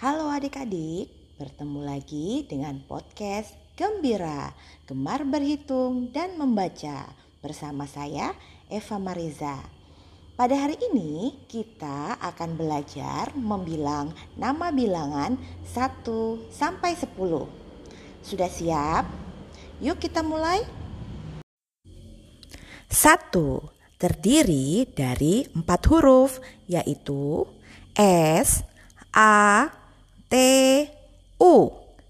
Halo adik-adik, bertemu lagi dengan podcast Gembira, Gemar Berhitung dan Membaca bersama saya Eva Mariza. Pada hari ini kita akan belajar membilang nama bilangan 1 sampai 10. Sudah siap? Yuk kita mulai. 1 terdiri dari empat huruf yaitu S, A, T U.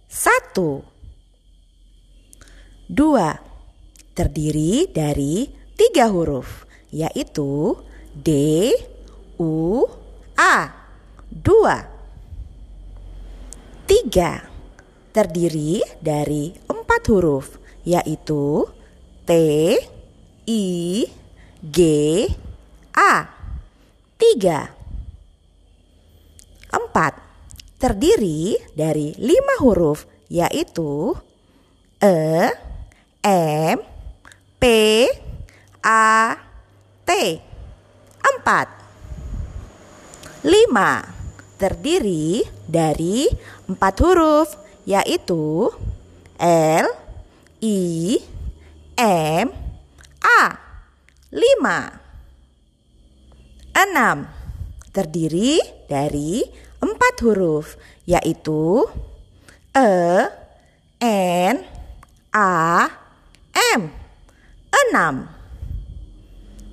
Satu. Dua. Terdiri dari tiga huruf yaitu D U A. Dua. Tiga. Terdiri dari empat huruf yaitu T I G A. Tiga. Empat terdiri dari lima huruf yaitu E, M, P, A, T. Empat. Lima terdiri dari empat huruf yaitu L, I, M, A. Lima. Enam terdiri dari empat huruf yaitu E, N, A, M. Enam.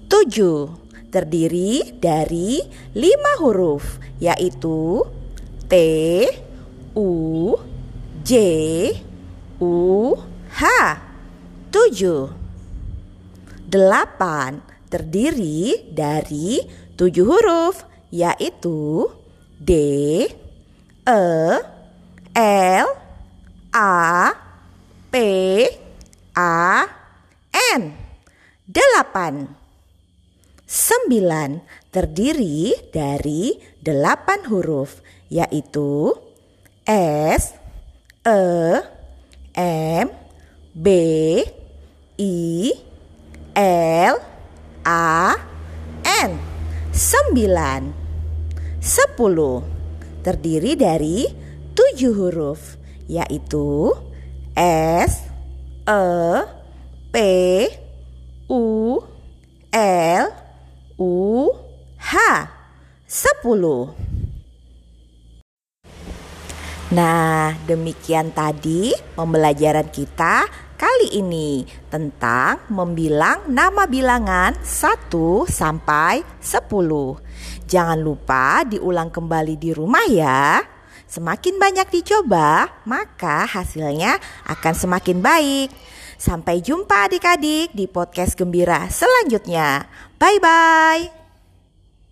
Tujuh terdiri dari lima huruf yaitu T, U, J, U, H. Tujuh. Delapan terdiri dari tujuh huruf yaitu D E L A P A N. Delapan. Sembilan terdiri dari delapan huruf yaitu S E M B I L A N. Sembilan Sepuluh terdiri dari tujuh huruf yaitu S, E, P, U, L, U, H. Sepuluh. Nah, demikian tadi pembelajaran kita kali ini tentang membilang nama bilangan 1 sampai 10. Jangan lupa diulang kembali di rumah ya. Semakin banyak dicoba, maka hasilnya akan semakin baik. Sampai jumpa adik-adik di podcast gembira selanjutnya. Bye bye.